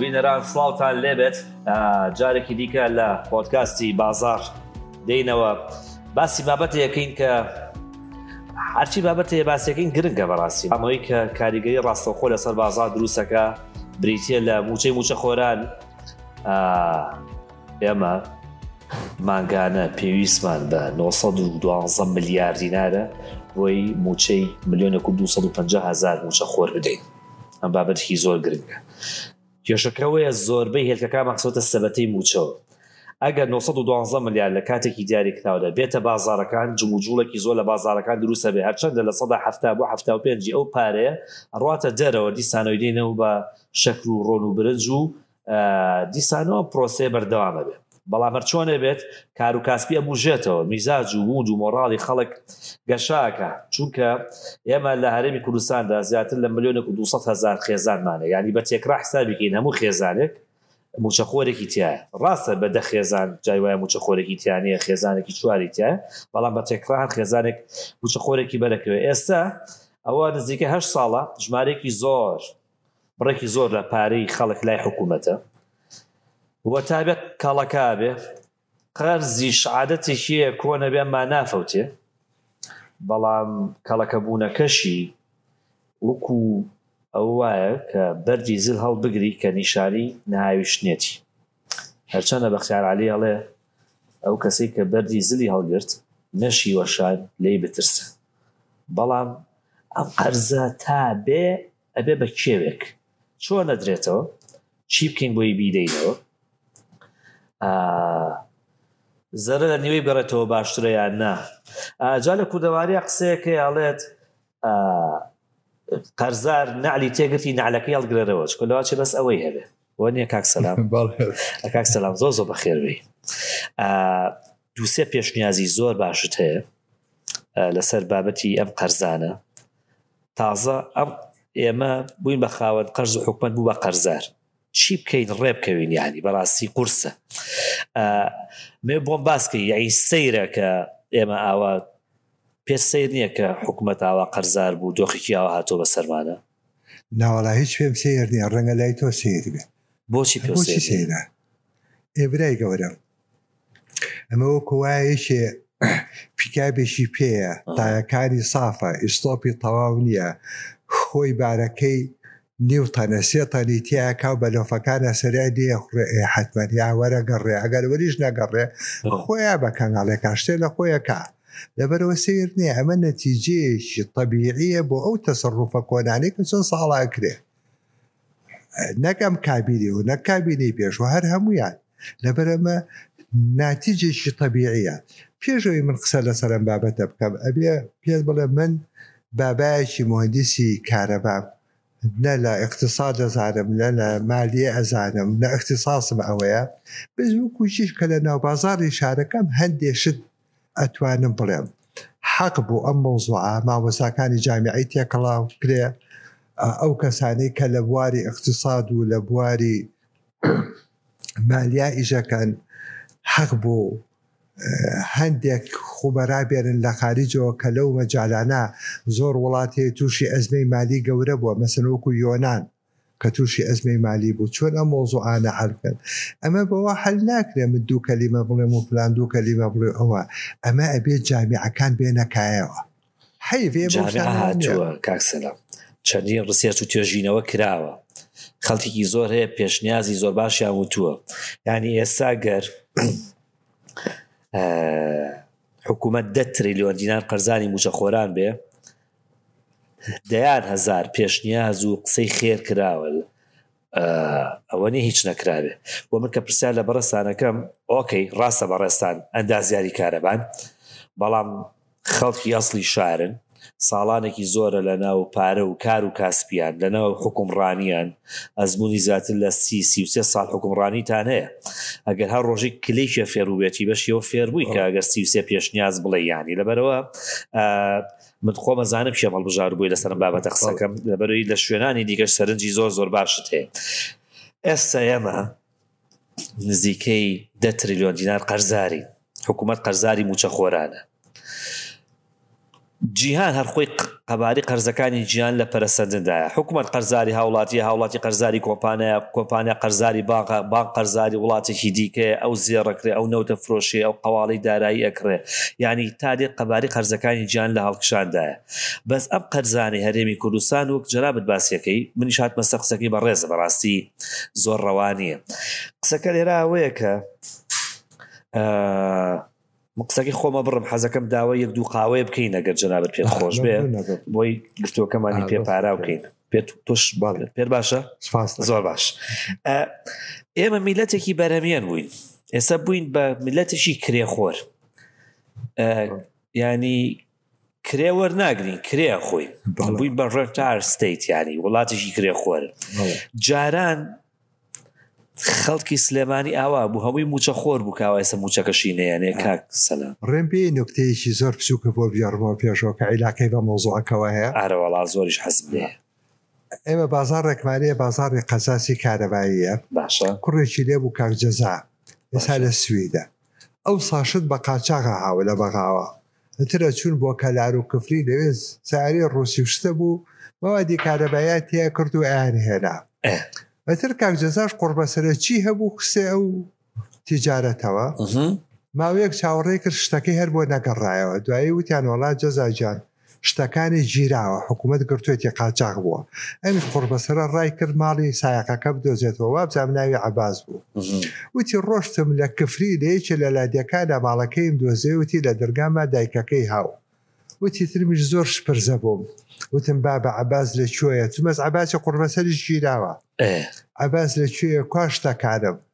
بینەران سڵاوتان لێبێت جارێکی دیکە لە پۆدکاستی بازار دێینەوە باسی بابەتێکین کە هەرچی بابەتێ باسێکین گرنگە بەڕاستی ئەمەوەی کە کاریگەری ڕاستەوخۆ لەسەر بازار دروستەکە بریتە لە موچەی موچە خۆران ئێمە مانگانە پێویستمان بە 912 ملیار دینارە بۆی موچەی ملیۆنە 250 هزار موچە خۆر بدەین ئەم بابەتێکی زۆر گرنگە کێشەکەوەیە زۆربەی هێلکەکان بەخسۆتە سەبەتەی موچەوە ئەگەر 912 ملیار لە کاتێکی دیاری کراودا بێتە بازارەکان جموجوڵێکی زۆر لە بازارەکان دروستە بێ هەرچەندە لە سەدا حەفتا بۆ حەفتا و پێنجی ئەو پارەیە ڕاتە دەرەوە دیسانەوەی دێنەوە بە شەکر و ڕۆن و برنج و دیسانەوە پرۆسێ بەردەوامە بێت بەڵام هەرچۆنێ بێت کار و کاسپی ئەبوژێتەوە میزاج و وود و مۆڕاڵی خەڵک گەشاکە چونکە ئێمە لە هەرێمی کوردستاندا زیاتر لە ملیۆنێک و 200 هزار خێزانمانە ینی بە تێکرا حسابیکەین هەموو خێزانێک موچەخۆرێکی تایە ڕاستە بە دە خێزان جای وایە موچەخۆرێکی تیانەیە خێزانێکی چواری تایە بەڵام بە تێکرا هەر خێزانێک موچەخۆرێکی بەرەکەوێ ئێستا ئەوە نزیکە هەشت ساڵە ژمارێکی زۆر بڕێکی زۆر لە پارەی خەڵک لای حکوومەتە و تا بێ کەڵەکا بێ قەرزیش عادەتێکیە کۆنە بێ ما نافەوتێ بەڵام کەڵەکەبوونەکەشی وەکو ئەو وایە کە بەردی زل هەڵبگری کە نیشانی نهاویشتنێتی هەرچەندە بەختیار عەلی ئەڵێ ئەو کەسەی کە بەردی زلی هەڵگرت نەشیوە شار لێی بترسن بەڵام ئەم قەرزە تا بێ ئەبێ بە کێوێک چۆن نەدرێتەوە چی بکەین بۆی بیدەینەوە زەرە لە نیوەی بەڕێتەوە باشترە یان نا جا لە کوردەواریە قسەیەکە یاڵێت قەرزار نعلی تێگرتی نعلەکەی هەڵگرەرەوە چکە لەواچێ بەس ئەوەی هەبێت بۆ نیە کاک سەلام کاک سەلام زۆر زۆر بەخێربی دووسێ پێشنیازی زۆر باشت هەیە لەسەر بابەتی ئەم قەرزانە تازە ئەم ئێمە بووین بە خاوەن قەرز و حکومت بوو بە قەرزار چی بکەین ڕێبکەوین یعنی بەڕاستی قورسە مێ بۆم باسکە یعنی سەیرە کە ئێمە ئاوا پێ سیر نییە کە حکوومەت ئاوا قەرزار بوو دۆخێکی ئاوا هاتۆ بە سەرمانە ناوەڵا هیچ پێم سەیر نیە ڕەنگە لای تۆ سەیر بێ بۆچی پێ بۆچی سەیرە ئێ برای گەورەم ئەمە وەکو وایە یەکێ پیکابێکی پێیە تایەکانی سافە ئیسلۆپی تەواو نییە خۆی بارەکەی نیوتەنە سێتەنی تیاکە و بەلۆفەکانە سەرای دێ حتممەنیا وەرەگەڕێ ئەگەر وەریش نەگەڕێ خۆیان بە کەناڵێکا شتێ لە خۆیەکە لەبەرئەوە سەیر نیە ئەمە نەتیجەیەکی تەبیعیە بۆ ئەو تەسەڕوفە کۆنانەی کە چەند ساڵە ئەکرێ نەک ئەم کابینەی و نەک کابینەی پێش و هەر هەمویان لەبەرەمە ناتیجێکی تەبیعیە پێشەوەی من قسە لەسەر ئەم بابەتە بکەم ئەبێ پێت بڵێ من بابایەکی مهندسی کارەبام نە لە اقتصاد دەزانم لە لە مالیە ئەزانم لە اقتصاسم ئەوەیە بزوو کوچیش کە لە ناو بازاری شارەکەم هەندێ شت ئەتوانم بڵێم حەق بوو ئەم مەوزوعە مامۆساکانی جامیعی تێکەڵاو کرێ ئەو کەسانی کە لە بواری اقتصاد و لە بواری مالیا ئیژەکەن حەق بوو هەندێک خوبەرا بێنن لە خارجەوە کە لەو مەجالانە زۆر وڵاتی تووشی ئەزمەی مالی گەورە بووە مەسن وەکو یۆناان کە توشی ئەزمەی مالی بوو چۆن ئەم مەوزوعانە حەل بکەن ئەمە بەوە حەل ناکرێ من دوو کەلیمە بڵێم و فلان دوو کەلیمە بڵێ ئەوە ئەمە ئەبێ جامیعەکان بێنە کایەوە حەیف ئێمە جامیعە وشانە هەموویان. هاتووە کاک سەلام چەندین ڕسێرچ و توێژینەوە کراوە خەڵکێکی زۆر هەیە پێشنیازی زۆر باشیان وتووە یعنی ئێستا گەر اه، حکوومەت دە تریلیۆن دینار قەرزانی مووچەخۆران بێ دەیان هەزار پێشنیاز و قسەی خێر کراوە ئەوە نیە هیچ نەکراوێ و من کە پرسیار لە بەڕێستانەکەم ئۆکەی ڕاستە بەڕێستان ئەندازیاری کارەبان بەڵام خەڵکی ئەسلی شارن ساڵانێکی زۆرە لە ناو پارە و کار و کاسپیان لە ناو حکومڕانیان ئەزمموی زیاتر لە سی سی و سێ ساڵ حکومڕانیتان هەیە ئەگەر هەر ڕۆژی کلێکە فێروبێتی بەشیەوە فێربووی کە ئەگەر سی سێ پێشنیاز بڵێ ینی لەبەرەوە من خۆم ئەزانم کێم هەڵبژاردبووی لەسەر ئەم بابەتە قسە بەکەم لەبەرئەوەی لە شوێنانی دیکەش سەرنجی زۆر زۆر باشت هەیە ئێستا ئێمە نزیکەی دە تریلیۆن دینار قەرزاری حکوومەت قەرزاری موچەخۆرانە جیهان هەرخۆی قەباری قەرزەکانی جیان لە پەرسەندندایە حکوومەت قەرزاری هاوڵاتی هاوڵاتی قەرزاری کۆمپانیا کۆمپانیا قەرزاری باغە بان قەرزاری وڵاتێکی دیکە ئەو زێڕەکرێ ئەو نەوتە فرۆشی ئەو قواڵی دارایی ئەکڕێ ینی تا دێت قەبارەی قەرزەکانی جان لە هەڵکشاندایە بەس ئەم قەرزانەی هەرێمی کوردستان وەک جەنابت باسی ئەکەی منیش هاتمە سەر قسەکەی بەڕێزە بەڕاستی زۆر ڕەوا نیە قسەکە لێرە ئەوەیە کە قسەکەی خۆمە بڕم حەزەکەم داوای یەک دوو قاوەیە بکەین ئەگەر جەنابەت پێت خۆش بێ بۆی گفتوەکەمانی پێ پارا بکەین پێت تۆش باڵێت پێ باشە زۆر باش ئێمە میلەتێکی بەرەمیان بووین ئێستا بووین بە میلەتێکی کرێخۆر ینی کرێ وەرناگرین کرێ خۆی بووی بە ڕێتار ستیت یاری وڵاتیشی کرێ خۆر جاران خەڵکی سلێمانی ئاوا بوو هەمووی موچە خۆر بوو کاوایسە موچەکەشی نەیانێ کاک سەلا ڕێم پێ نکتەیەکی زۆر بچووکە بۆ بیاڕمەوە پێشەوە کە عیلاکەی بە مۆزۆەکەەوە هەیە ئارەوەڵا زۆریش حەزم لێ ئێمە بازار ڕێکمانەیە بازاری قەزاسی کارەباییە باشە کوڕێکی لێ بوو کاک جەزا ئێستا لە سویدە ئەوسا شت بە قاچاغ ئەهاو لە بەغاوە ئتر ئەچوون بۆ کەلار و کفری لەوێ سەیارەی ڕووسی و شت ئەبوو مەوادی کارەباییان تێ ئەکرد و ئەیانهێنا ئتر کاک جەزاش قوڕبەسەرە چی هەبوو خستە ئەو تیجارەتەوە ماوەیەک چاوەڕێی کرد شتەکەی هەر بۆ نەگەڕایەوە دوایی وتیان وەڵا جەزا گیان شتەکانی گیراوە حکومەت گرتویەتی قاچاخ بووە ئەویش قوڕبەسەرە ڕای کرد ماڵی سایەقەکە بدۆزێتەوە وابزانم ناوی عەباس بوو وتی ڕۆشتم لە کفری لە یەکێ لە لادێکانا ماڵەکەیم دۆزێ وتی لە درگاما دایکەکەی هاو وتی ترمیش زۆر شپرزە بووم وتم بابە عەباس لە کوێیە تمەس عەباسی قوڕبەسەریش گیراوە عەباس لە کوێیە کوا شتەکانم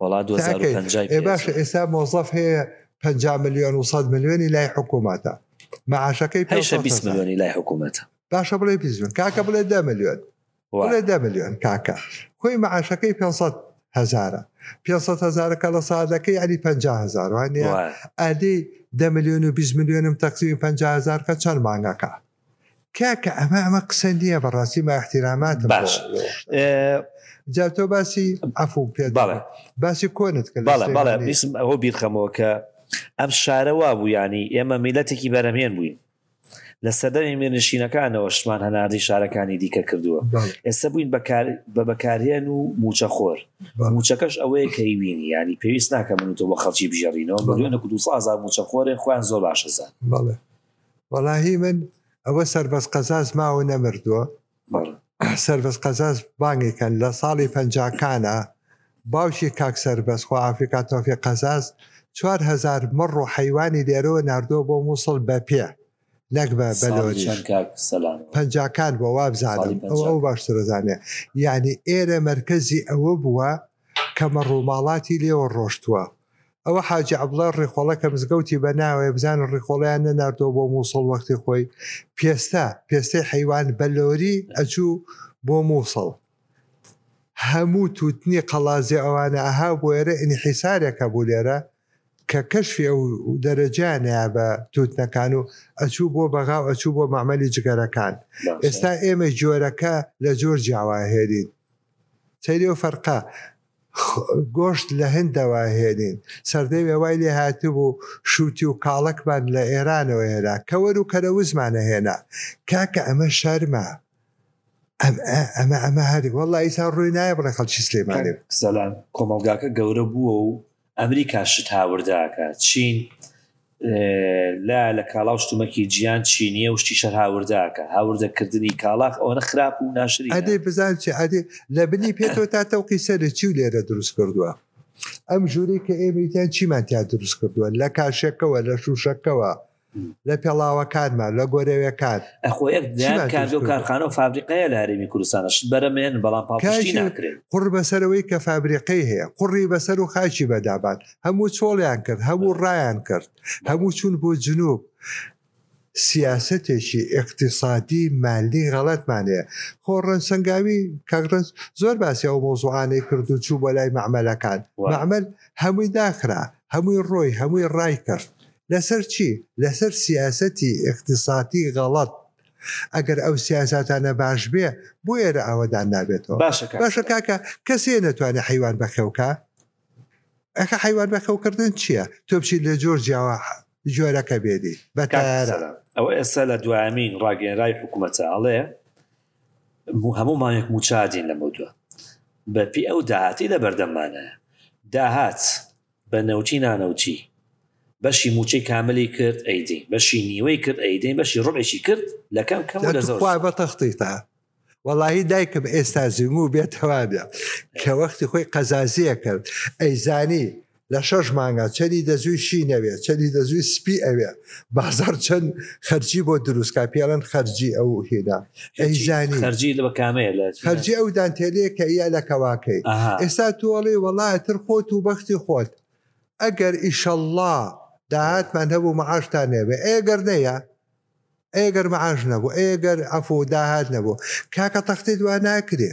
وەڵا دوەزار و پەنجای پێ ئێ باشە ئێسا مۆزەف هەیە پەنجا ملیۆن و سەد ملیۆنی لای حکوومەتە معاشەکەی پێ هەیشە بیست ملیۆنی لای حکوومەتە باشە بڵێ بیست ملیۆن کاکە بڵێ دە ملیۆن وا. بڵێ دە ملیۆن کاکە خۆی معاشەکەی پێ سەد هەزارە پێ سەد هەزارەکە لە سادەکەی علی پەنجا هەزار وانە وا. ئەدی دە ملیۆن و بیست ملیۆنم تەقسیمی پەنجا هەزارکە چەند مانگەکە کاکە ئەمە ئەمە قسە نییە بەڕاستی بە احتیراماتم باش جا تۆ باسی عفو پێ بەڵێ باسی کۆنت کرد بەڵێ بەڵێ بیسم ئەوە بیرخەمەوە کە ئەم شارە وا بوو ینی ئێمە میلەتێکی بەرەمێن بووین لە سەدەمی مێنشینەکانەوە شتمان هەناردی شارەکانی دیکە کردووە ئێستا بووین بە بەکارهێن و موچە خۆر موچەکەش ئەوەیە کە وینی ینی پێویست ناکە من تۆ بە خەڵکی بژێڕینەوە بەێنە 200 موچە خۆرێ خۆیان زۆر باشەزان وەڵا هی من ئەوە سەربەز قەزاز ماوە نەمردووە سەربەز قەزاز بانگی کەن لە ساڵی پەنجاکانە باوکی کاک سەربەز خۆ ئافریکا تۆفی قەزاز چوار هەزار مەڕ و حەیوانی لێرەوە ناردووە بۆ مووسڵ بە پێ نەک بە ساڵی بەلۆریش چەند کاک سەلام پەنجاکان بۆ وابزانم ساڵی ئەو پەنجاکان. ئەو باشتر دەزانێ یانی ئێرە مەرکەزی ئەوە بووە کەمە ڕووماڵاتی لێوە ڕۆشتووە. ئەوە حاجی عەبدوڵای ڕیخۆڵە کە مزگەوتی بە ناوێ بزانە ڕیخۆڵەیان نەناردووە بۆ مووسڵ وەختی خۆی پێستە پێستەی حەیوان بە لۆری ئەچوو بۆ مووسڵ هەموو تووتنی قەڵازی ئەوانە ئەهاو بۆ ئێرە ئینحیسارێک هەبوو لێرە کە کەشفی ئەو دەرەجەیان نەیا بە تووتنەکان و ئەچوو بۆ بەغا و ئەچوو بۆ مەعمەلی جگەرەکان ئێستا ئێمەی جۆرەکە لە جۆر جیاوا هێرین. سەیری ئەو فەرقە گۆشت لە هندەوە ئەهێنین سەردەوێ وای لێ هاتبوو شوتی و کاڵەکمان لە ئێرانەوە ئێنا کەوەر و کەرەوزمان ئەهێنا کاکە ئەمە شەرمە ئەمە ئەمە هەری وەڵا ئیسا ڕووی نایە بڵێ خەڵکی سلێمانی. سەلام کۆمەڵگاکە گەورە بووە و ئەمریکا شت هاوردە ئەکا چین لە لە کاڵاو شتومەکی جیان چینیە و شتی شەر هاوردە ئەکا هاوردە کردنی کاڵاخ ئەوەنە خراپ و ناشرینە. ئەدی بزان چی ئەدی لە بنی پێتەوە تا تەوقی سەرت چی و لێرە دروست کردوە ئەم ژورەی کە ئێمەی تیان چیمان تیا دروست کردوە لە کاشەکەوە لە شوشەکەوە لە پێڵاوەکانمان، لە گۆرەوێکان. خۆ یەک دەیان کارگە و کارخانە و فابریقەیە لە هەرێمی کوردستان، شت بەرە مێن، بەڵام پاڵپشتی ناکرێن. قوڕ بەسەر ئەوەی کە فابریقەی هەیە، قوڕی بەسەر و خاکی بە دابان. هەموو چۆڵیان کرد، هەموو ڕایان کرد، هەموو چوون بۆ جنوب. سیاسەتێکی ئیقتیسادی، مالی غەڵەتمان هەیە. خۆ ڕەنج سەنگاوی، کاک ڕەنج زۆر باسی ئەو مەوزوعانەی کرد و چوو بۆ لای مەعمەلەکان. مەعمەل هەمووی داخرا، هەمووی ڕۆی، هەمووی ڕای کرد. لەسەر چی؟ لەسەر سیاسەتی ئیقتیسادی غەڵەت. ئەگەر ئەو سیاساتانە باش بێ بۆ ئێرە ئاوەدان نابێتەوە؟ باشە کاکە کەسێ نەتوانێ حەیوان بەخێو کا؟ ئەخە حەیوان بەخێو کردن چیە؟ تۆ بچیت لە جۆرجیاوە جۆرەکە بێنی بە تەیارە. ئەوە ئێستا لە دوایەمین ڕاگەیەنراوی حکوومەتە ئەڵێ هەموو مانێک موچادین لەمەودوا بەپی ئەو داهاتی لە بەردەممانە داهات بە نەوتی نانەوتی بەشی موچەی کاملی کرد ئەیدەین بەشی نیوەی کرد ئەیدەین بەشی ڕۆبێکی کرد لە کەم کەم لە زۆر بە تەختی تا وەڵی دایکم ئێستا زیمو بێتەوا بێ کە وەختی خۆی قەزازیە کرد ئەیزانی لە شەش مانگا چەلی دەزووی شی نەوێ چەلی دەزووی سپی ئەوێ بازار چەند خەرجی بۆ دروستکە پێڵەن خەرجی ئەو هێدا ئەیزانی خەرجی لە بەکامەیە لە خەرجی ئەو دانتێلەکە یا لە کەواکەی ئێستا تۆڵی وەڵاتر خۆت و بەختی خۆت ئەگەر ئیشەله داهاتمان هەبوو مەعاشتان نێبێ ئەگەر نەیە ئەگەر مەعاش نەبوو ئەگەر ئەفۆ داهات نەبوو کاکە تەختی دوای ناکرێ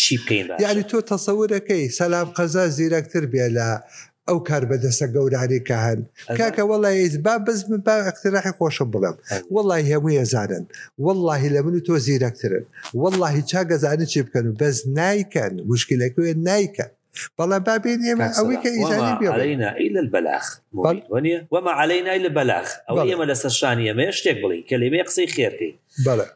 چی بکەین باشە؟ یانی تۆ تەسەورەکەی سەلام قەزا زیرەکتر بێ لە ئەو کاربەدەستە گەورانەی کە هەن کاکە وەڵی با بەس با ئەقتراحی خۆشم بڵێم وەڵی هەموو ێزانن وەڵی لە من و تۆ زیرەکترن وەڵی چاگەزانن چی بکەن و بەس نایکەن مشکلەکەێن نایکەن بەڵام بابێن ئێمە ئەوەی کە ئیزانی بێڵێنا ئیل البلاغ وەنیە وەمە علينا إلا البلاغ ئەوە ئێمە لەسەر شانی ئەمەیە شتێک بڵین کە لێمێ قسەی خێرکەین بەڵێ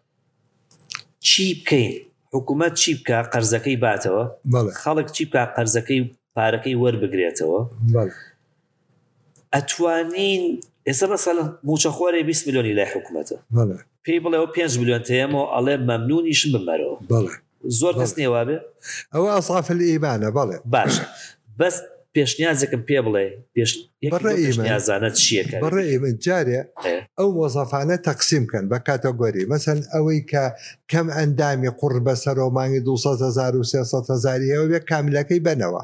چی بکەین حکومەت چی بکا قەرزەکەی باتەوە بەڵێ خەڵک چی بکا قەرزەکەی پارەکەی وەربگرێتەوە بەڵێ ئەتوانین ئێستا مەسەلەن مووچەخۆرێ 20 ملیۆنی لای حکومەتە بەڵێ پێی بڵێەوە 5 ملیۆنت هەیە مۆ ئەڵێ مەمنونیشم بمەرەوە بەڵێ زۆر کەس نیە وابێ؟ ئەوە ئەزعەف الایمانە بەڵێ. باشە بەس پێشنیازێکم پێ بڵێ پێش پێشنیازانە چیە کە بەڕێ من جارێ ئەو مۆزەفانە تەقسیم کەن بە کاتەگۆری مەسەن ئەوەی کە کەم ئەندامی قوڕ بەسەرۆ مانگی 200 هزار و 300 هزاری هەیە بێ کاملەکەی بنەوە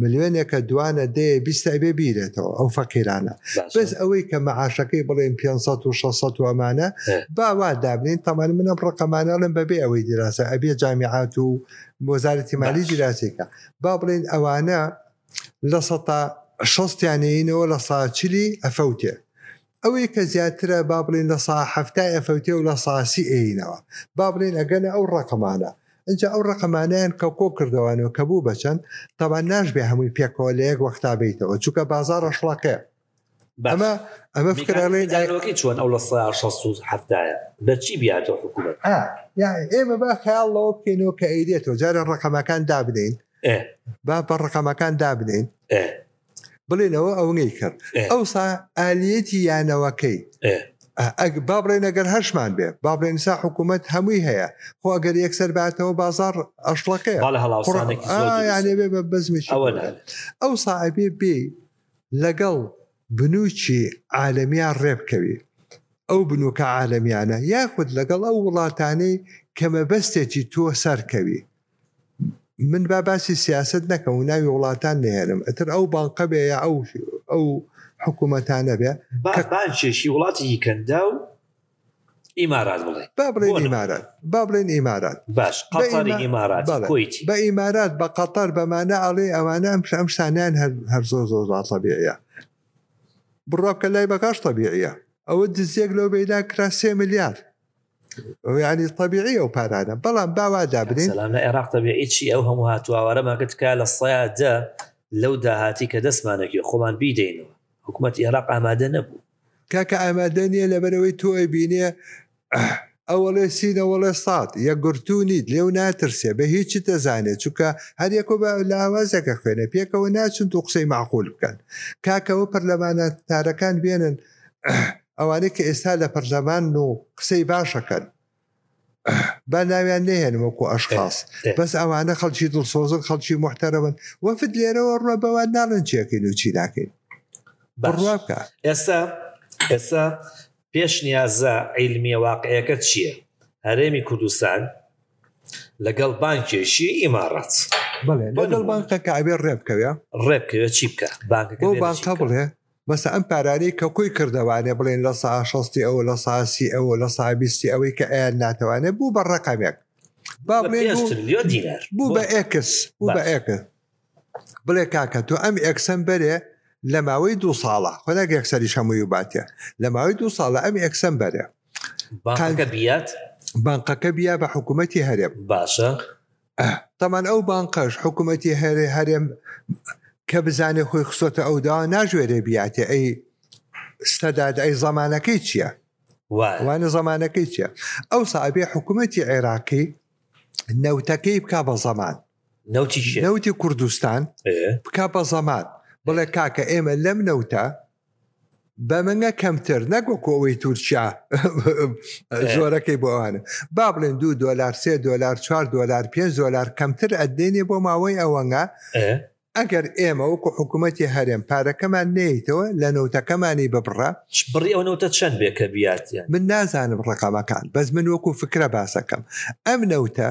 ملیۆنێکە دوانە دەیە بیستە ئەبێ بیرێتەوە ئەو فەقیرانە بەس ئەوەی کە مەعاشەکەی بڵێن 500 و 600 وامانە باوا دابنین تەمان منم ڕقەمانەڵم بەبێ ئەوەی دیراسە ئەبێ جامیعات و وەزارەتی مالی دیراسێکە با بڵێن ئەوانە لە سە شستیانەینەوە لە ساچلی ئەفەوتێ ئەوەی کە زیاترە با بڵێین لە سەها حەفتا ئەفەوتێ و لە سەها سی ئەیینەوە. با بڵێین ئەگەنە ئەو ڕەقەمانە. ئنجا ئەو ڕەقەمانەیان کە کۆ کردەوانەوە کە بوو بە چەند، تەبان ناشبێ هەمووی پێکەوە لە یەک وەختا بەیتەوە، چونکە بازاڕ ئەشڵەقێ. باش. ئەمە ئەمە فکر ئەڵێین. میکانیزمی دانەوەکەی چۆن ئەو لە سەها شەست و حەفتایە بە چی بیاتەوە حکوومەت؟ ئا. یا ئێمە با خەیاڵ لەوە بکەینەوە کە ئەیرێتەوە. جارێ ڕەقەمەکان دابنێین. ئێ. با بە ڕەقەمەکان دابنێین. ئێ. بڵێن ئەوە ئەونەی کرد ئەوسا ئالیەتی یانەوەکەی با بڵێن ئەگەر هەشمان بێ با بڵێن سا حکوومەت هەمووی هەیە خۆ ئەگەر یەکسەر باتەوە بازار ئەشڵەکەی یانێ بە بەزمێک ئەو ساعبێ بێ لەگەڵ بنووکی عالمیان ڕێبکەوی ئەو بنووکە عالمیانە یاخود لەگەڵ ئەو وڵاتانەی کەمەبەستێکی تۆ سەرکەوی من با باسی سیاسەت نەکەم و ناوی وڵاتان نەهێنم ئەتر ئەو بانقە بێ یا ئەو ئەو حکوومەتانە بێ با بانکێکی وڵاتێکی کەنداو ئیمارات بڵێ با بڵێن ئیمارات با بڵێن ئیمارات باش قەتەری ئیمارات کوەیتی بە ئیمارات بە قەتەر بەمانە ئەڵێ ئەوانە ئەم ئەم شتانیان هەر زۆر زۆر زۆر تەبیعیە بڕوا بکە لای بەکاش تەبیعیە ئەوە دزیەک لەو بەیلا کرا سێ ملیار یعنی طبیعی ئەو پارانە بەڵام باوا دابنێن سلام لە عێراق طبیعی چی ئەو هەموو هاتوواوارە ماکە تکایە لە سەیا دە لەو داهاتی کە دەستمانەگوێ خۆمان بیدەینەوە حکوومەت عێراق ئامادە نەبوو کاکە ئامادە نییە لەبەرەوەی تۆی بینێ ئەوەڵێ سینەوەڵێ سات یەکگرتو نیت لێو ناترسێ بە هیچ دەزانێت چونکە هەریەکۆ بە لاوازەکە خوێنە پێکەوە ناچون تو قسەی معقول بکەن کاکەوە پەرلەمانە تارەکان بێنن ئەوانەی کە ئێستا لە پەرلەمانن و قسەی باشەکەن با ناویان نەهێنم وەکو ئەشخاص بەس ئەوانە خەڵکی دڵسۆزن خەڵکی محتەرەمن وەفد لێرەوە ڕوە بەوان ناڵن چیەکەین و چی ناکەین بڕواکە ئێستا ئێستا پێشنیازە عیلمیە واقعەکە چییە هەرێمی کوردستان لەگەڵ بانکێکی ئیماڕات بەڵێ لەگەڵ بانکەکە ئەبێ ڕێ بکەوێ ڕێ بکەوێ چی بکە بانکەکە بۆ بانکە بڵێ بەسە ئەم پارانەی کە کۆی کردەوانێ بڵێن لە سا شەستی ئەوە لە سا سی ئەوە لە سا بیستی ئەوەی کە ئەیان ناتەوانێ بوو بە ڕەقەمێک با بڵێن بوو ترلیۆن دینار بوو بە ئێکس بوو بە باش. ئێکس بڵێ کاکە تۆ ئەم ئێکسەم بەرێ لە ماوەی دوو ساڵە خۆ ناگە یەکسەری شەمووی و باتێ لە ماوەی دوو ساڵە ئەم ئێکسەم بەرێ بانکەکە بیات بانقەکە بیا بە حکوومەتی هەرێم باشە تەمان ئەو بانقەش حکوومەتی هەرێ هەرێم کە بزانێ خۆی خستۆتە ئەودا ناژێرێ بیاتێ ئەی سەداد ئەی زەمانەکەی چییە؟ وانە زەمانەکەی چیە ئەو سابێ حکوومەتی عێراقی نەوتەکەی بک بە زەمان نەوتی کوردستان بک بە زەمان بڵێ کاکە ئێمە لەم نەوتە بەمنە کەمتر نەک وەکو ئەوەی تورکیا زۆرەکەی بۆ ئەوانە با بڵێن دو دۆلار سێ دۆلار چوار دۆلار پێ دۆلار کەمتر ئەدێنێ بۆ ماوەی ئەوەنگە ئەگەر ئێمە وەکو حکوومەتتی هەرێم پارەکەمان نەیتەوە لە نەوتەکەمانی ببڕە بڕی ئەو نەوتە چەند بێکە بیاتیان من نازانم ڕقامەکان بەس من وەکو فکرە باسەکەم ئەم نەوتە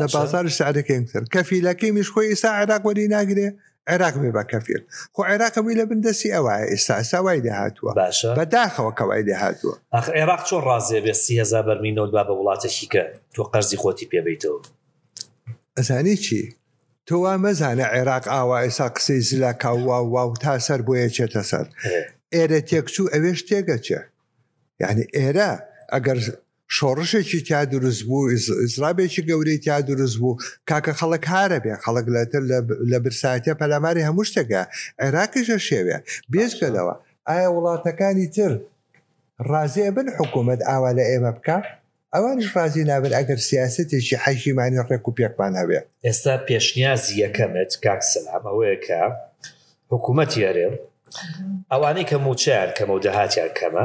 لە بازاری سعرەکەیم سەر کەفیلەکەیمیش خۆی ئێستا عێراق وەری ناگرێ عێراق بێ بە کەفیل خۆ عێراقەوی لە بندەسی ئەوە ئێستا ساوای لە هاتووە باشە بەداخەوە کەوای لە هاتووە ئەخ عێراق چۆن ڕازێ بێ سیهزار بەرمینەوە با بە وڵاتێکی کە تۆ قەرزی خۆتی پێبیتەوە ئەزانی چی تۆوا مەزانە عێراق ئاوا ئێسا قسەی زلا کاوا واو تا سەر بۆیە چێتە سەر ئێرە تێکچوو ئەوێش تێگەچێ یعنی ئێرە ئەگەر شۆڕشێکی تیا دروست بوو ئیزرابێکی گەورەی تیا دروست بوو کاکە خەڵک هارە بێ خەڵک لەتر لە برسایەتە پەلاماری هەموو شتێکە عێراقیشە شێوێ بێزگە لەوە ئایا وڵاتەکانی تر ڕازێ بن حکوومەت ئاوا لە ئێمە بکە ئەوانش ڕازی نابن ئەگەر سیاستێکی حەشیمانی ڕێک و پێکمان هەبێ ئێستا پێشنیازی یەکەمت کاک سەلام ئەوەیە کە حکوومەتی هەرێم ئەوانەی کە موچیان کەمە و دەهاتیان کەمە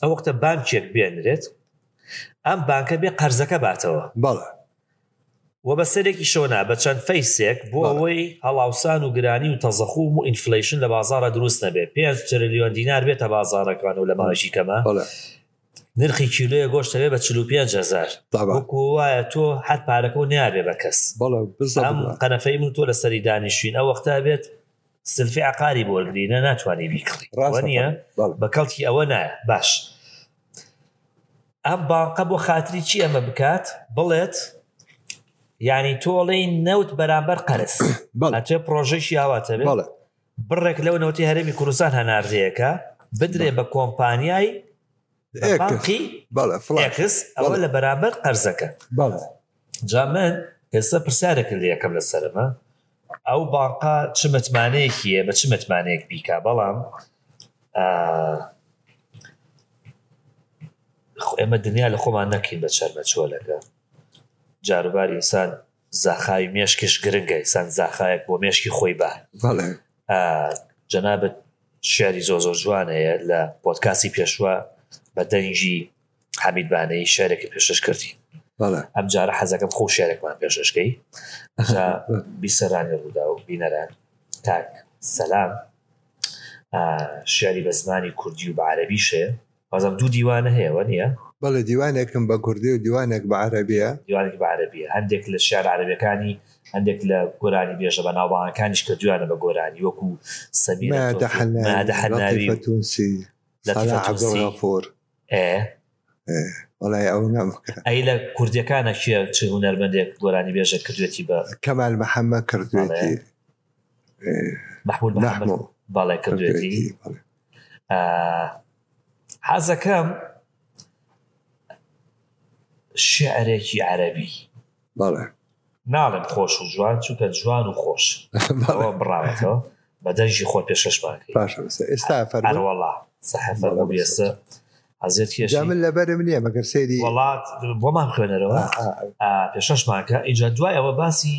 ئەو وەختە بانکێک بێنرێت ئەم بانکە بێ قەرزەکە باتەوە بەڵێ و بە سەرێکیشەوە نا بە چەند فەیسێک بۆ ئەوەی هەڵاوسان و گرانی و تەزەخوم و ئینفلیشن لە بازارە دروست نەبێت پێنج ترلیۆن دینار بێتە بازارەکان و لە ماوەیەکی کەمە نرخی کیلۆیە گۆشتەوێ بە چل و پێنج هەزار وەکو وایە تۆ هەر پارەکە و نیابێ بە کەس بەڵێ بزەم قەنەفەی من تۆ لەسەری دانیشتین ئەو وەختە بێت سلفی عقاری بۆرگری نە ناتوانانی بیکڕی نیە بە کەڵکی ئەوە نایە باش ئەم باقە بۆ خاتری چی ئەمە بکات بڵێت ینی تۆڵی نەوت بەرامبەر قەرز بەڵێ پرۆژێکی یاواتە بڵێ بڕێک لەو نەوتی هەرمی کوردستان هەناردەیەەکە بدرێ بە کۆمپانیای ئەوە لە بەرامبەر قەرزەکە جا من ئێستا پرسیارەکە لە یەکەم لە سەرمە ئەو بانقا چ متمانەیەکیە بە چ متمانەیەک بیکا بەڵام ئێمە دنیا لە خۆمان نەکەین بە چەرمە چۆلەکە جاروبار ئینسان زاخاوی مێشکش گرنگە ئسان زاخایەک بۆ مێشکی خۆی بە جەنابەت شعری زۆر زۆر جوان هەیە لە پۆتکاسی پێشوە بە دەنگی حەمید بانەی شعرێکی پێشش کردی ئەم جارە حەزەکەم خۆ شعرێکمان پێششکەی بیسەرانی ڕوودا و بینەران تاک سەسلام شعری بە زمانی کوردی و بە عربیشێ وازم دوو دیوانە هەیە وە نیە؟ بەڵێ دیوانێکم بە کوردی و دیوانێک بە عەرەبیە. دیوانێکی بە عەرەبیە هەندێک لە شیعرە عەرەبیەکانی هەندێک لە گۆرانی بێژە بە ناوبانگەکانیش کردویانە بە گۆرانی وەکو سەمیرە تۆفیق مەیادە حەناوی و لەتیفە تونسی سالا عەبدولغەفور ئێ وەڵای ئەو نەم ئەی لە کوردیەکانە کێ چ هونەرمەندێک گۆرانی بێژە کردوێتی بە کەمال محەممە کردوێتی محمود محمود بەڵێ کردوێتی حەزەکەم شعرێکی عەربی بەڵێ ناڵێم خۆش و جوان چونکە جوان و خۆش بڕاوەتەوە بە دەنگی خۆ پێشەشمان ئێستا فەرەوەڵا سەحفەسە ئازێت کێشا من لەبەرم نییە بەگەر سەیری وڵات بۆمان خوێنەرەوە پێشەشمانکە ئیجا دوایەوە باسی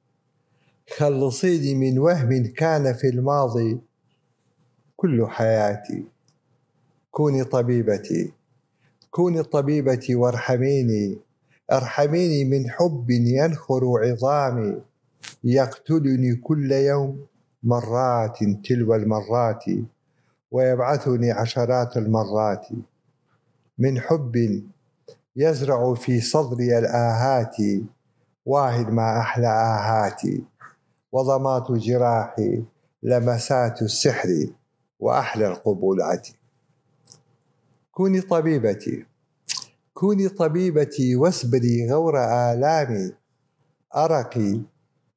خلصيني من وهم كان في الماضي كل حياتي كوني طبيبتي كوني طبيبتي وارحميني ارحميني من حب ينخر عظامي يقتلني كل يوم مرات تلو المرات ويبعثني عشرات المرات من حب يزرع في صدري الآهات واحد ما أحلى آهاتي وضمات جراحي لمسات السحر وأحلى القبولات كوني طبيبتي كوني طبيبتي واسبري غور آلامي أرقي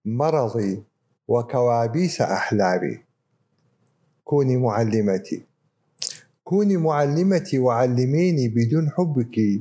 مرضي وكوابيس أحلامي كوني معلمتي كوني معلمتي وعلميني بدون حبك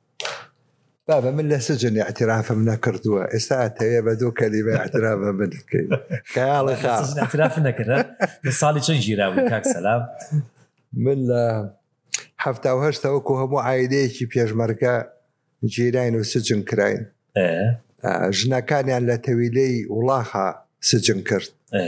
بابە من لە سجن اعترافم نەکردووە ئێستا ئەتەوێ بە دوو کەلیمە اعتراف بە من بکەین خەیاڵە خا سجن اعتراف نەکرد ها؟ لە ساڵی چەند گیراوی کاک سەلام من لە هەفتا و هەشتا وەکو هەموو عایدەیەکی پێشمەرگە گیراین و سجن کراین ئێ، آه، ژنەکانیان لە تەویلەی وڵاخە سجن کرد ئێ.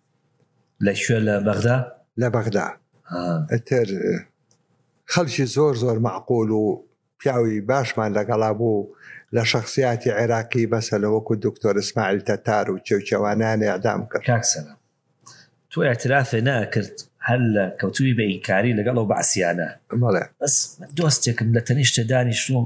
لە کوێ لە بەغدا؟ لە بەغدا ها. ئیتر خەڵکی زۆر زۆر مەعقول و پیاوی باشمان لەگەڵا بوو لە شەخسیاتی عێراقی مەسەلە وەکو دکتۆر ئیسماعیل تەتار و چێوچێوانەیان ئێعدام کرد. کاک سەلام تۆ ئیعترافێ نەئەکرد هەر لە کەوتبی بە ئینکاری لەگەڵ ئەو بەعسیانە؟ بەڵێ. بەس من دۆستێکم لە تەنیشتێ دانیشتووم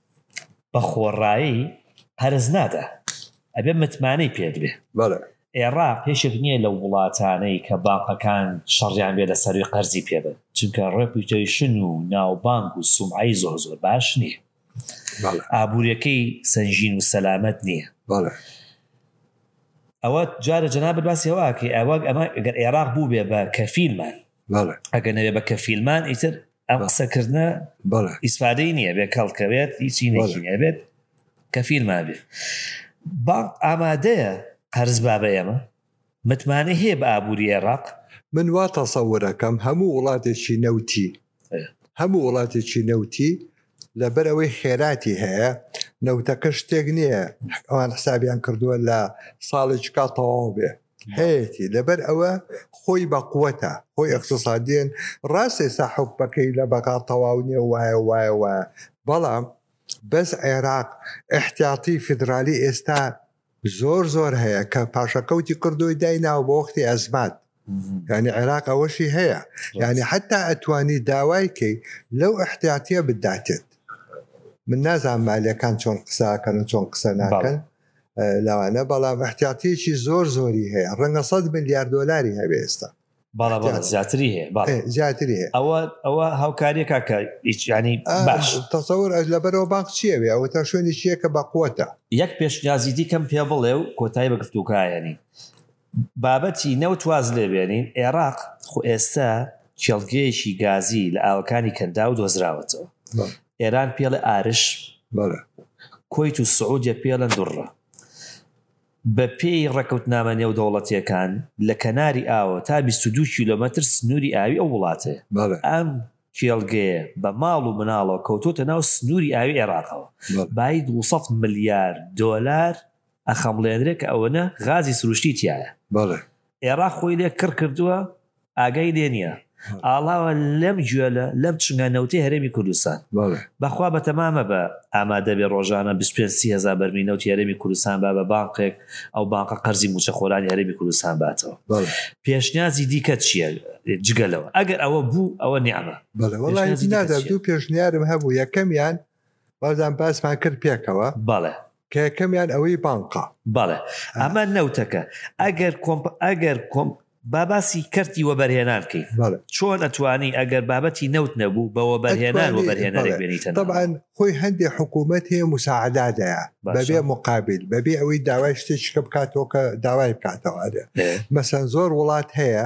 بە خۆڕایی قەرز نادا ئەبێ متمانەی پێت بێ بەڵێ. ئێڕاق یەکێک نیە لەو وڵاتانەی کە بانقەکان شەڕیان بێ لە سەروی قەرزی پێ بەن چونکە ڕێپوتەیشن و ناوبانگ و سومعەی زۆر زۆر باش نیە بەڵێ. ئابوریەکەی سەنگین و سەلامەت نیە بەڵێ. ئەوە جارێ جەنابت باسی ئەوە ئەکەی ئەوە ئەمە گەر ئێڕاق بوبێ بە کەفیلمان بەڵێ. ئەگەر نەبێ بە کەفیلمان ئیتر ئەم قسەکردە ئیسفادەی نییە بێ کەڵکەوێت هیچی نەبێت کە فیلما بێت بەڵ ئامادەیە قەرز با بە ئێمە متمانە هەیە بە ئابووری عێراق من وا تەسەورەکەم هەموو وڵاتێکی نەوتی هەموو وڵاتێکی نەوتی لەبەر ئەوەی خێراتی هەیە نەوتەکە شتێک نییە ئەوان حسابیان کردووە لە ساڵێک کاتەواو بێ هەیەتی لەبەر ئەوە خۆی بە قوەتە خۆی اقتصادیەن ڕاست ئێستا حوکمەکەی لە بەغا تەواو نیە وایە وایە وایە بەڵام بەس عێراق احتیاتی فیدرالی ئێستا زۆر زۆر هەیە کە پاشەکەوتی کردۆی دایناوە بۆ وەختی ئەزمات یعنی عێراق ئەوەشی هەیە یعنی حتا ئەتوانی داوای کەی لەو احتیاتیە بداتێت من نازان مالەکان چۆن قساکەن و چۆن قسە ناکەن لەوانە بەڵام احتیاتیەکی زۆر زۆری هەیە ڕەنگە 100 ملیار دۆلاری هەبێ ئێستا زیاتری هەیە زیاتری هەیە ئەوە ئەوە هاوکاریەکە کە هیچیانی باش تەسەور ئەش لەبەرەوە بانق چیەوێ ئەوە تا شوێنی شیەکە بەقوتە یەک پێشنیازی دیکەم پێ بڵێ و کۆتایی بەگفتوکایەنی بابەتی نەوت واز لێ بێنین، ئێراق خۆ ئێستە کێڵگەیەکی گازی لە ئاوەکانی کەنداو دۆزراوەتەوە، ئێران پێڵێ ئارش، کوەیت و سعودیە پێڵێن دورە. بە پێی ڕێککەوتنامە نێودەوڵەتییەکان لە کەناری ئاوە تا بیست و دوو کیلۆمەتر سنووری ئاوی ئەو وڵاتەیە. ئەم کێڵگەیە بە ماڵ و مناڵەوە کەوتووەتە ناو سنووری ئاوی ئێراقەوە، بایی دوو سەد ملیار دۆلار ئەخەمڵێنرێ کە ئەوەنە غازی سروشتی تیایە بەڵێ ئێراق خۆی لێ کڕ کردووە ئاگای لێ نیە ئاڵاوە لەم گوێلە لەم چنگە نەوتی هەرێمی کوردستان بەخوا بەتەمامە بە ئامادەبێ ڕۆژانە 25 هزار بەرمی نەوتی هەرێمی کوردستان با بە بانقێک ئەو بانقە قەرزی موچە خۆرانی هەرێمی کوردستان باتەوە پێشنیازی دیکە چییە جگەلەوە ئەگەر ئەوە بوو ئەوە نیامە دوو پێشنیارم هەبوو یەکەمیان بەردان باسمان کرد پێکەوە بەڵێ کە یەکەمیان ئەوەی بانقە بەڵێ ئەمە نەوتەکە ئەگەر کۆمپ ئەگەر کۆمپ باباسی کەرتی وەبەرهێنان بکەین چۆن ئەتوانی ئەگەر بابەتی نەوت نەبوو بەوە بەرهێنان وەبەرهێنەرێنیتە طبعاان خۆی هەندێک حکوومەت هەیە مساعدادەیە بەبێ مقابل بەبێ ئەوەی داوای شتێکشکە بکاتەوە کە داوای بکاتەوە ئەێ مەسەن زۆر وڵات هەیە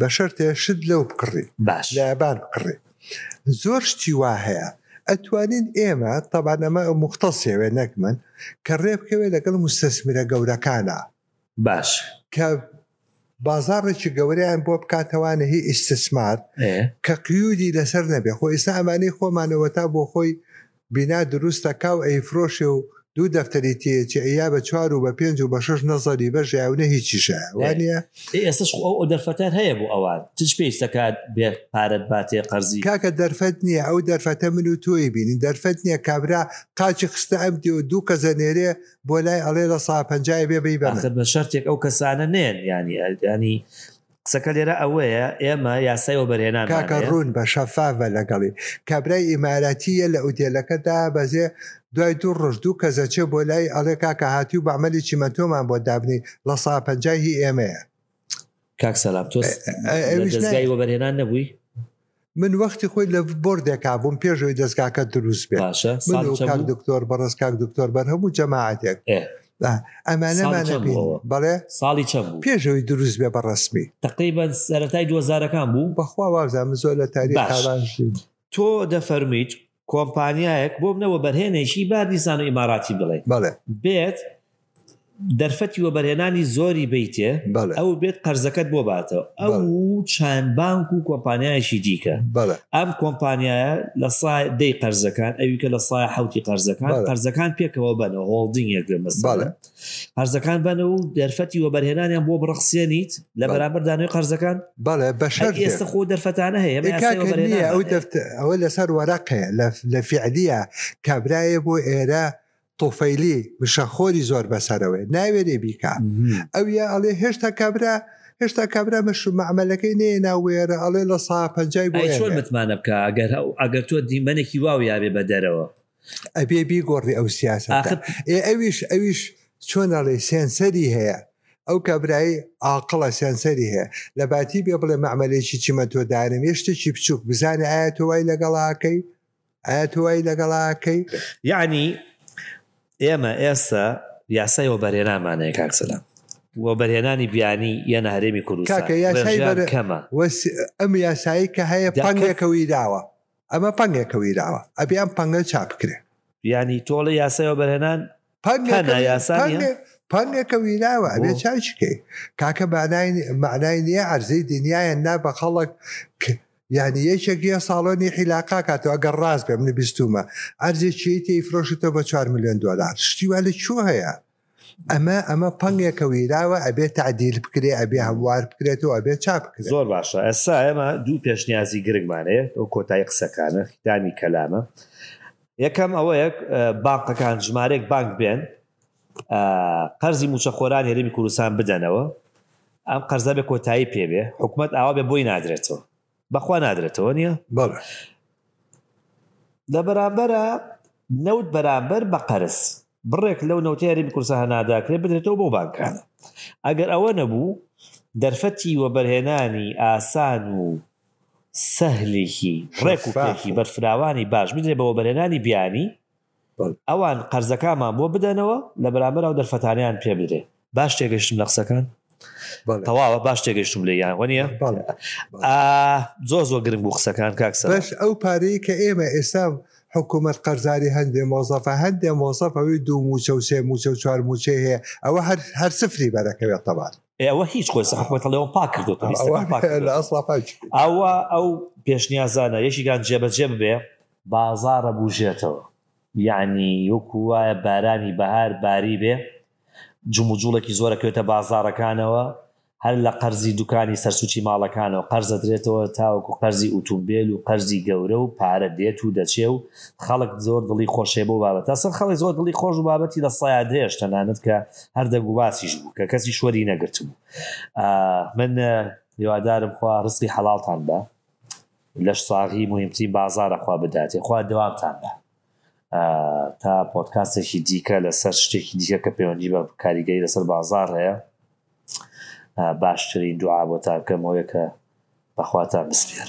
بەشەرتێ شت لەو بکڕی باش. لەیابان بکڕی زۆر شتی وا هەیە ئەتوانین ئێمە تەبان ئەمە موختەسێ وێ نەک من کە ڕێ بکەوێ لەگەڵ موستەسمیرە گەورەکانا باش. کە بازاڕێکی گەورەیان بۆ بکاتەوە نە هی ئیستسمار ئێ. کە قیودی لەسەر نەبێ خۆ ئێستا ئەمانەی خۆمانەوەتا بۆ خۆی بینا دروست ئەکا و ئەیفرۆشێ و دوو دەفتەری تێیەچێ ئەیا بە چوار و بە پێنج و بە شەش نە زەریبە ژایە و نە هیچی ژایە وا نیە؟ ئێ ئێستەش خۆ ئەو دەرفەتەر هەیە بۆ ئەوان چ پێویستە کات بێ پارەت باتێ قەرزی. کاکە دەرفەت نیە ئەو دەرفەتە من و تۆی بینین دەرفەت نیە کابرا قاچی خستە ئەم دێ و دوو کەس ئەنێرێ بۆ لای ئەڵێ لە سەا پەنجا یبێ بەی بە من. ئاخر بە شەرتێک ئەو کەسانە نەیەن یانی ئەرگانی قسەکە لێرە ئەوەیە ئێمە یاسای وەبەرهێنان کاکە ڕوون بە شەفاف بە لەگەڵی کابرای ئیماراتی یە لە ئوتێلەکە دابەزێ دوای دوو ڕۆژ دوو کەس ئەچێ بۆ لای ئەڵێ کاکە هاتووی مەعمەلی چیمەنتۆمان بۆ دابنێی لە سا پەنجا هی ئێمەیە کاک سەلام تۆ لە دەزگای وەبەرهێنان نەبووی؟ من وەختی خۆی لە بردێکا بووم پێشەوەی دەستگاکە دروست بێت دکتۆر بەڕێز کاک دکتۆر بەر هەموو جەماعاتێک ئەمانەمانە بەڵێ ساڵی چەند پێشەوەی دروست بێ بە ڕسمی تقریبا سەرەتای دوزارەکان بوو بەخوا وازە من زۆر لە تاریخ تۆ دەفەرمیت کۆمپانیایەک بۆ بنە وەبەرهێنێکی باردیزان و ئیماراتی بڵێ بێت دەرفەتی وەبەرهێنانی زۆری بەیتێ ئەو بێت قەرزەکەت بۆ باتەوە ئەو چەند بانک و کۆمپانیایەکی دیکە ئەم کۆمپانیایە لە سا دەی قەرزەکان ئەویکە لە سا حوتی قەرزەکان قەرزەکان پێکەوە بەنەوە هۆڵدینگێک بێ مەسەلەن قەرزەکان بەن و دەرفەتی وەبەرهێنانیان بۆ بڕخسێنیت لە بەرامبەر دانوی قەرزەکان بەڵێ بەشەر ئێستا خۆ دەرفەتانە هەیە ئەوە لەسەر وەرەقەیە لە فعلیە کابراایە بۆ ئێرە تۆفەیلی مشەخۆری زۆر بەسەرەوەی ناوێرێ بیکە ئەو یا ئەڵێ هێشتا کابرا هێشتا کابرا مەشوم ئەعملەکەی نێ ناوێرە ئەڵێ لە سا پەنجای بۆ چۆن متمانە بکە ئەگەر ئەگەر تۆ دیمەنێکی واو یاێ بە دەرەوە ئەبێ بیگۆڕی ئەو سیاسەتە ئێ ئەویش ئەویش چۆن ئەڵێ سێنسەری هەیە ئەو کابرای ئاقڵە سێنسەری هەیە لە باتی بێ بڵێ مەعمەلێکی چیمە تۆ دارم یە شتێکی بچووک بزانێ ئایا تۆ وای لەگەڵاکەی ئایا تۆ وای لەگەڵاکەی یعنی ئێمە ئێستا یاسای وە بەرێنامانەیە کاکسەلام و بەرهێنانی بیانی یە نهرێمی کوردستان کاکە یاسای بەرە کەمە ئەم یاسایی کە هەیە پەنگێکەوەی داوە ئەمە پەنگێکە ویراوە ئەبێ ئەم پەنگە چاپکرێ. یانی تۆڵەی یاسای وەبەرهێنان هەنا یاسا نیە؟ پەنگێکە ویراوە ئەبێ چاکی کەی کاکە مەعنای نیە عەرزەی دنیایان نا بە خەڵک یانی یەکێک یە ساڵۆنی حیلاقا کاتەوە ئەگەر ڕاست بێ من بیستومە ئەرزێکی تێی فرۆشتەوە بە چوار ملیۆن دۆلار شتی وا لە کوێ هەیە؟ ئەمە ئەمە پەنگێکە ویراوە ئەبێ تعدیل بکرێ ئەبێ هەموار بکرێتەوە ئەبێ چاپ بکرێت زۆر باشە ئەسا ئێمە دوو پێشنیازی گرنگمانەیە ئەو کۆتایی قسەکانە ختامی کەلامە یەکەم ئەوەیە بانقەکان ژمارێک بانک بێن قەرزی موچەخۆران هێرمی کوردستان بدەنەوە ئەم قەرزە بێ کۆتایی پێبێ حکوومەت ئاوا بێ بۆی نادرێتەوە بەخوا نادرێتەوە نیە بەڵێ. لەبەرامبەرا نەوت بەرامبەر بە قەرز بڕێک لەو نەوتەی هەرێمی کوردستان هەناردەکرێت بدرێتەوە بەو بانکانە ئەگەر ئەوە نەبوو دەرفەتی وەبەرهێنانی ئاسان و سەهلێکی ڕێک و پێکی بەرفراوانی باش بدرێت بە وەبەرهێنانی بیانی ئەوان قەرزەکانمان بۆ بدەنەوە لە بەرامبەر ئەو دەرفەتانەیان پێ بدرێت. باش تێگەشتم لە قسەکان؟ تەواوە باش تێگەشتوم لێی یان وەنیە؟ ئا زۆر زۆر گرنگ بوو قسەکان کاک سەلام. بەش ئەو پارەی کە ئێمە ئێستا حکومەت قەرزاری هەندێ مۆزەفە هەندێ مۆزەف ئەوی دوو موچە و سێ موچە و چوار موچەی هەیە ئەوە هەر هەر سفری بەرەکەوێت تەبان. ئێ ئەوە هیچ خۆی سە حکومەت هەڵێ وە پاک کردۆتە لیستەکان پاک کردۆتە ئەوە ئەو پێشنیازانە یەکیکان جێبەجێ ببێ بازاڕە بوژێتەوە یەعنی وەکو وایە بارانی بەهار باریبێ جموجوڵێکی زۆر ئەکەوێتە بازاڕەکانەوە هەر لە قەرزی دوکانی سەرسوچی ماڵەکانەوە قەرز ئەدرێتەوە تاوەکو قەرزی ئوتومبێل و قەرزی گەورە و پارە دێت و دەچێ و خەڵک زۆر دڵی خۆشێ بۆ بابەت ئەسڵ خەڵک زۆر دڵی خۆش و بابەتی لە سەیادرێژ تەنانەت کە هەر دەنگوباسیش بوو کە کەسی شوەری نەگرتبوو من هیوادارم خوا ڕزقی حەڵاڵتان بە لەش ساغی موهیمترین بازارە خوا بداتێ خوا دەوامتان بە تا پۆدکاستێکی دیکە لەسەر شتێکی دیکە کە پەیوەندی بە کاریگەری لەسەر بازار هەیە باشترین دوعا بۆ تاکەمەوەیە کە بەخواتان بسپێر.